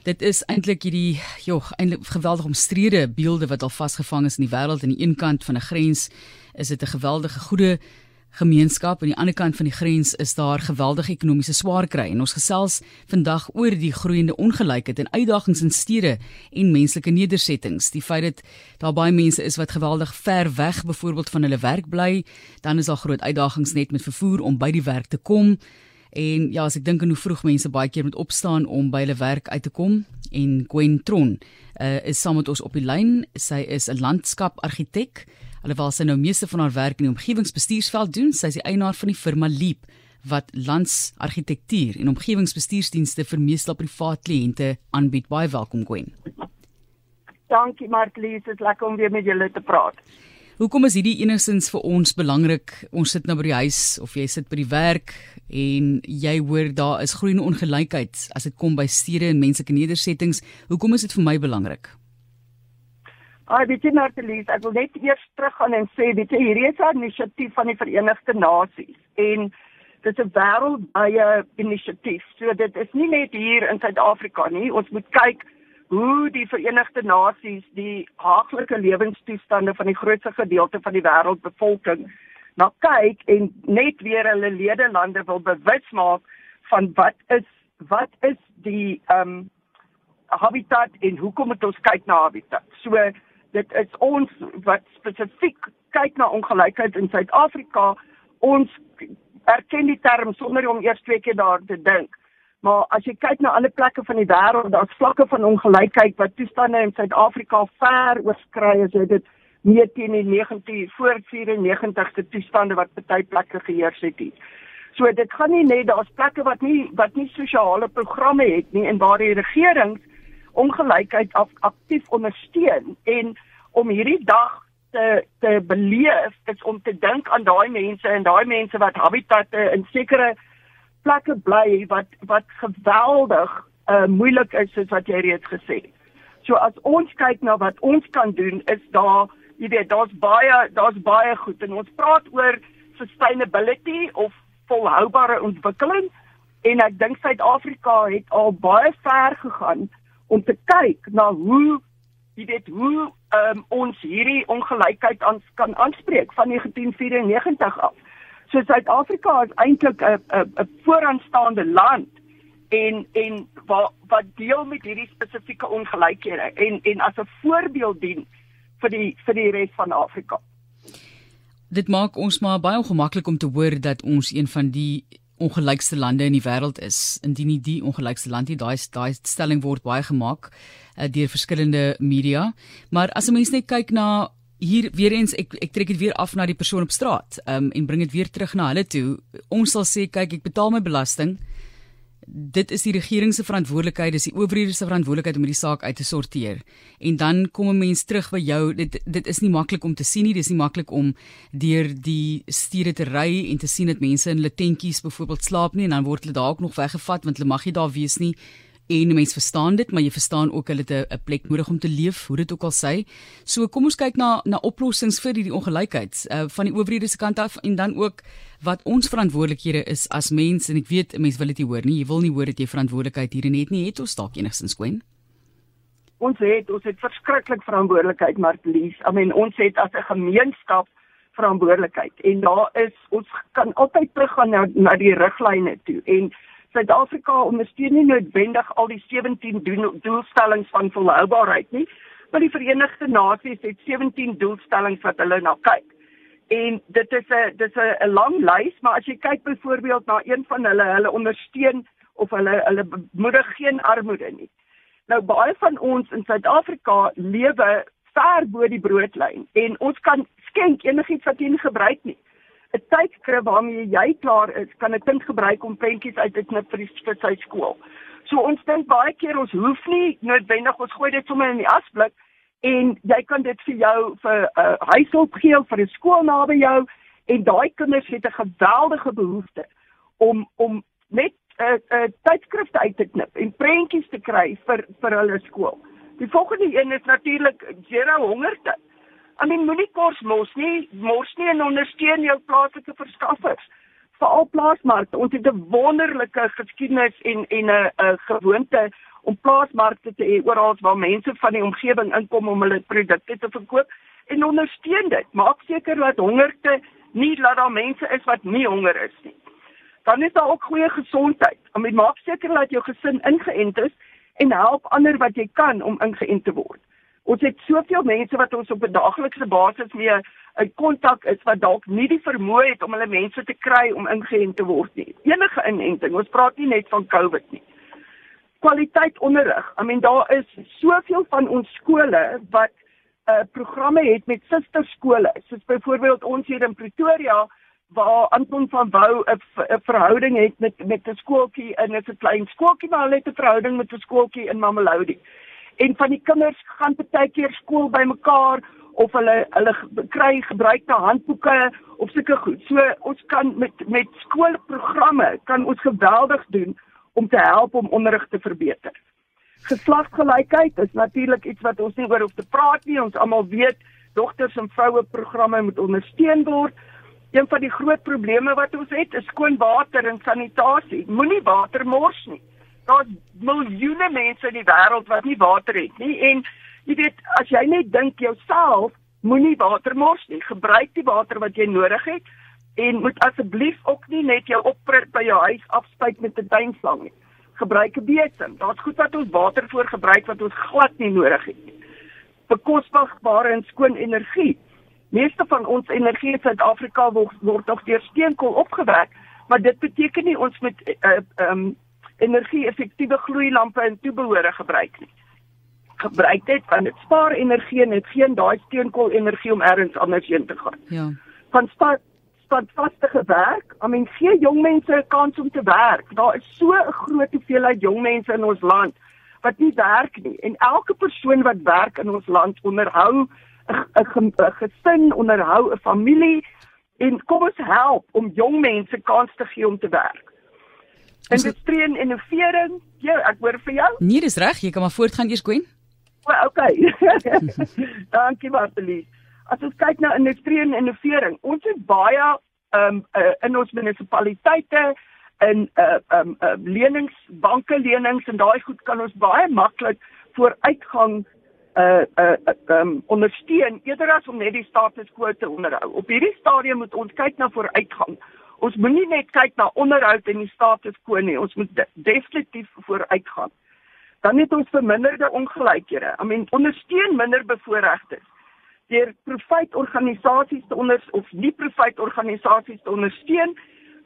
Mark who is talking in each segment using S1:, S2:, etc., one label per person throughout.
S1: Dit is eintlik hierdie jog eintlik geweldig omstrede beelde wat al vasgevang is in die wêreld aan die een kant van 'n grens is dit 'n geweldige goeie gemeenskap. Aan die ander kant van die grens is daar geweldige ekonomiese swaar kry. En ons gesels vandag oor die groeiende ongelykheid en uitdagings in stede en menslike nedersettings. Die feit dat daar baie mense is wat geweldig ver weg byvoorbeeld van hulle werk bly dan is daar groot uitdagings net met vervoer om by die werk te kom En ja, as ek dink aan hoe vroeg mense baie keer moet opstaan om by hulle werk uit te kom en Gwen Tron uh, is saam met ons op die lyn. Sy is 'n landskapargitek. Alhoewel sy nou meeste van haar werk in die omgewingsbestuursveld doen, sy is die eienaar van die firma Leap wat landsargitektuur en omgewingsbestuursdienste vir meestal privaat kliënte aanbied. Baie welkom Gwen.
S2: Dankie Martlies, dit is lekker om weer met julle te praat.
S1: Hoekom is hierdie enigstens vir ons belangrik? Ons sit nou by die huis of jy sit by die werk en jy hoor daar is groeiende ongelykheid as dit kom by stede en menslike nedersettings. Hoekom is dit vir my belangrik?
S2: Ah, dit is Martelies. Ek wil net eers teruggaan en sê dit hierdie is 'n inisiatief van die Verenigde Nasies en dit is 'n wêreldwye inisiatief. So dit is nie net hier in Suid-Afrika nie. Ons moet kyk hoe die Verenigde Nasies die haaglike lewenstoestande van die grootste gedeelte van die wêreldbevolking na kyk en net weer hulle ledelande wil bewus maak van wat is wat is die ehm um, habitat en hoekom moet ons kyk na habitat. So dit is ons wat spesifiek kyk na ongelykheid in Suid-Afrika. Ons erken die term sonder om eers twee keer daar te dink. Maar as jy kyk na alle plekke van die wêreld, daar's vlakke van ongelykheid wat toestande in Suid-Afrika ver oorskry as jy dit nie teen die 19 voor 94 toestande wat baie plekke geheers het nie. So dit gaan nie net daar's plekke wat nie wat nie sosiale programme het nie en waar die regering ongelykheid aktief ondersteun en om hierdie dag te te beleef is om te dink aan daai mense en daai mense wat habitatte in sekere plekke bly wat wat geweldig uh moeilik is soos wat jy reeds gesê het. So as ons kyk na wat ons kan doen is daar jy weet daar's baie daar's baie goed en ons praat oor sustainability of volhoubare ontwikkeling en ek dink Suid-Afrika het al baie ver gegaan om te kyk na hoe jy weet hoe um, ons hierdie ongelykheid aan kan aanspreek van 1994 af. So Suid-Afrika is eintlik 'n 'n 'n vooraanstaande land en en wat wat deel met hierdie spesifieke ongelykhede en en as 'n voorbeeld dien vir die vir die res van Afrika.
S1: Dit maak ons maar baie ongemaklik om te hoor dat ons een van die ongelykste lande in die wêreld is. Indien nie die ongelykste land nie, daai daai stelling word baie gemaak uh, deur verskillende media. Maar as 'n mens net kyk na hier weer eens ek ek trek dit weer af na die persoon op straat um, en bring dit weer terug na hulle toe. Ons sal sê kyk ek betaal my belasting. Dit is die regering se verantwoordelikheid, dis die owerhede se verantwoordelikheid om hierdie saak uit te sorteer. En dan kom 'n mens terug by jou. Dit dit is nie maklik om te sien nie. Dis nie maklik om deur die stede te ry en te sien dat mense in hulle tentjies byvoorbeeld slaap nie en dan word hulle dalk nog weggevat want hulle mag nie daar wees nie en mense verstaan dit, maar jy verstaan ook hulle het 'n plek nodig om te leef, hoe dit ook al sê. So kom ons kyk na na oplossings vir hierdie ongelykheid uh, van die owerhede se kant af en dan ook wat ons verantwoordelikhede is as mense en ek weet mense wil dit nie hoor nie. Jy wil nie hoor dat jy verantwoordelikheid hierin het nie. Het ons dalk enigstens Gwen?
S2: Ons het ons het verskriklik verantwoordelikheid, Martlies. I mean ons het as 'n gemeenskap verantwoordelikheid en daar is ons kan altyd teruggaan na na die riglyne toe en Suid-Afrika ondersteun nie noodwendig al die 17 doelstellings van volhoubaarheid nie, maar die Verenigde Nasies het 17 doelstellings wat hulle na kyk. En dit is 'n dit is 'n lang lys, maar as jy kyk byvoorbeeld na een van hulle, hulle ondersteun of hulle hulle bemoedig geen armoede nie. Nou baie van ons in Suid-Afrika lewe ver bo die broodlyn en ons kan skenk enigiets wat jy nie gebruik nie. 'n tydskrif waarmee jy klaar is, kan 'n kind gebruik om prentjies uit te knip vir die vir sy skool. So ons dink baie keer ons hoef nie noodwendig ons gooi dit sommer in die asblik en jy kan dit vir jou vir 'n uh, huishulp gee vir 'n skool naby jou en daai kinders het 'n geweldige behoefte om om net 'n uh, 'n uh, tydskrifte uit te knip en prentjies te kry vir vir hulle skool. Die volgende een is natuurlik zero hongerte. I mean moenie kos mos nie, mors nie en ondersteun jou plaaslike verskaffers. Veral plaasmarkte. Ons het 'n wonderlike geskiedenis en en 'n 'n gewoonte om plaasmarkte te hê oral waar mense van die omgewing inkom om hulle produkte te verkoop en ondersteun dit. Maak seker dat hongerte nie laat daar mense is wat nie honger is nie. Dan is daar ook goeie gesondheid. Om maak seker dat jou gesin ingeënt is en help ander wat jy kan om ingeënt te word. Ons het soveel mense wat ons op 'n daaglikse basis mee in kontak is wat dalk nie die vermoë het om hulle mense te kry om ingeënt te word nie. Enige inenting, ons praat nie net van COVID nie. Kwaliteit onderrig. I mean daar is soveel van ons skole wat uh, programme het met susterskole. Soos byvoorbeeld ons hier in Pretoria waar Anton van Wou 'n verhouding het met met 'n skooltjie in 'n klein skooltjie maar hulle het 'n verhouding met 'n skooltjie in Mamelodi. En van die kinders gaan baie keer skool bymekaar of hulle hulle kry gebruikte handboeke of sulke goed. So ons kan met met skoolprogramme kan ons geweldig doen om te help om onderrig te verbeter. Geslagsgelykheid is natuurlik iets wat ons nie oor hoef te praat nie. Ons almal weet dogters en vroue programme moet ondersteun word. Een van die groot probleme wat ons het is skoon water en sanitasie. Moenie water mors nie. Daar's miljoene mense in die wêreld wat nie water het nie en jy weet as jy net dink jouself moenie water mors nie. Gebruik die water wat jy nodig het en moet asseblief ook nie net jou opprit by jou huis afspuit met 'n tuinslang nie gebruik 'n besem. Daar's goed wat ons water voor gebruik wat ons glad nie nodig het nie. Bekostigbare en skoon energie. Meeste van ons energie in Suid-Afrika word, word nog deur steenkool opgewek, maar dit beteken nie ons moet uh um energie-effektiewe gloeilampe en toebehore gebruik nie. Gebruik dit want dit spaar energie en dit gee daai steenkool energie om ergens anders heen te gaan.
S1: Ja.
S2: Van stad standvastige werk. I mean, gee jong mense 'n kans om te werk. Daar is so 'n groot hoeveelheid jong mense in ons land wat nie werk nie en elke persoon wat werk in ons land onderhou 'n gesin, onderhou 'n familie en kom ons help om jong mense kans te gee om te werk. Industrie en innovering, ja, ek hoor vir jou.
S1: Nee, dis reg, jy kan maar voortgaan eers Gwen.
S2: O, okay. Dankie Martie as ons kyk na industrie en innovering, ons het baie um uh, in ons munisipaliteite in uh um uh, lenings, banke lenings en daai goed kan ons baie maklik vooruitgang uh uh um ondersteun eerder as om net die status quo te onderhou. Op hierdie stadium moet ons kyk na vooruitgang. Ons moenie net kyk na onderhoud en die status quo nie. Ons moet de definitief vooruitgaan. Dan het ons verminderde ongelykhede. I mean ondersteun minder bevoorregtes deur profit organisasies te onder of nie profit organisasies te ondersteun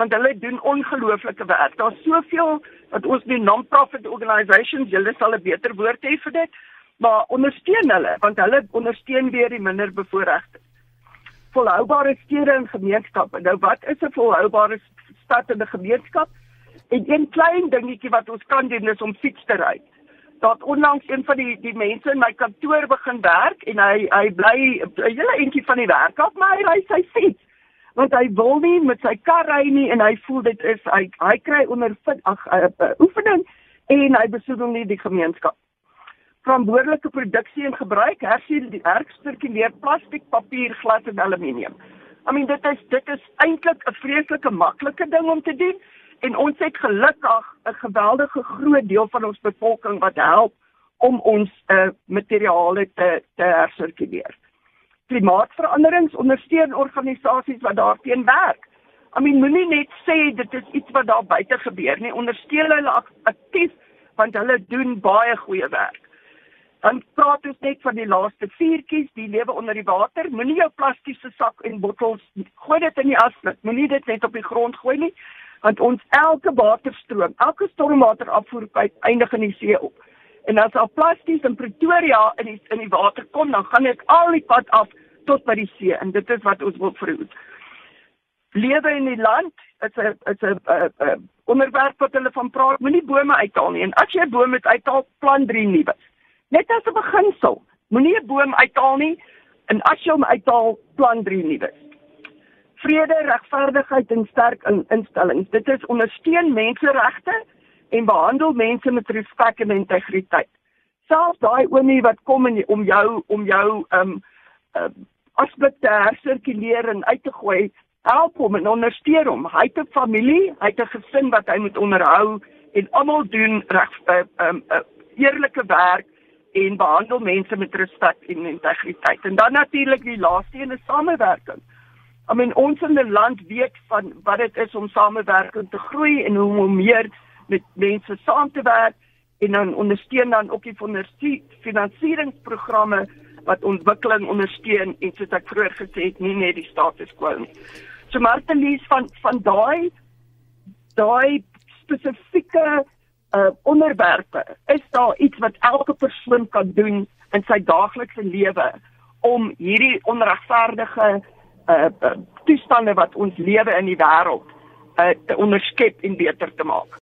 S2: want hulle doen ongelooflike werk. Daar's soveel wat ons die non-profit organisations, julle sal 'n beter woord hê vir dit, maar ondersteun hulle want hulle ondersteun weer die minder bevoorregtes. Volhoubare stede en gemeenskappe. Nou wat is 'n volhoubare stad en 'n gemeenskap? En een klein dingetjie wat ons kan doen is om fiets te ry dat onlangs een van die die mense in my kantoor begin werk en hy hy bly 'n hele entjie van die werk af maar hy ry sy fiets want hy wil nie met sy kar ry nie en hy voel dit is hy hy kry onder ag uh, uh, oefening en hy besoedel nie die gemeenskap verantwoordelike produksie en gebruik herksirkuleer plastiek papier glas en aluminium I mean dit is dit is eintlik 'n vreeslike maklike ding om te doen en ons het gelukkig 'n geweldige groot deel van ons bevolking wat help om ons uh, materiale te te hersirkuleer. Klimaatsveranderings ondersteun organisasies wat daarteen werk. I mean moenie net sê dit is iets wat daar buite gebeur nie. Ondersteun hulle aktief want hulle doen baie goeie werk. Dan praat ons net van die laaste vuurtjies, die lewe onder die water. Moenie jou plastiese sak en bottels gooi dit in die asblik. Moenie dit net op die grond gooi nie want ons elke waterstroom, elke stormwaterafvoer eindig in die see op. En as al plasties in Pretoria in die in die water kom, dan gaan dit al die pad af tot by die see en dit is wat ons wil verhoed. Lewe in die land is 'n is 'n onderwerp wat hulle van praat. Moenie bome uithaal nie. En as jy 'n boom uithaal, plant drie nuwe. Net as 'n beginsel. Moenie 'n boom uithaal nie en as jy hom uithaal, plant drie nuwe vrede, regverdigheid en sterk in instellings. Dit is ondersteun menseregte en behandel mense met respek en integriteit. Selfs daai oomie wat kom en om jou om jou um uh, asblik te hersirkuleer en uit te gooi, help hom en ondersteun hom. Hy het 'n familie, hy het 'n gesin wat hy moet onderhou en almal doen reg uh, um uh, eerlike werk en behandel mense met respek en integriteit. En dan natuurlik die laaste een is samewerking. I mean ons in 'n land weet van wat dit is om samewerking te groei en hoe om meer met mense saam te werk en dan ondersteun dan ook die finansieringsprogramme wat ontwikkeling ondersteun en soos ek vroeër gesê het nie net die status quo nie. So Martelies van van daai daai spesifieke uh onderwerpe is daar iets wat elke persoon kan doen in sy daaglikse lewe om hierdie onregverdige uh, uh toestande wat ons lewe in die wêreld uh te onderskep en beter te maak.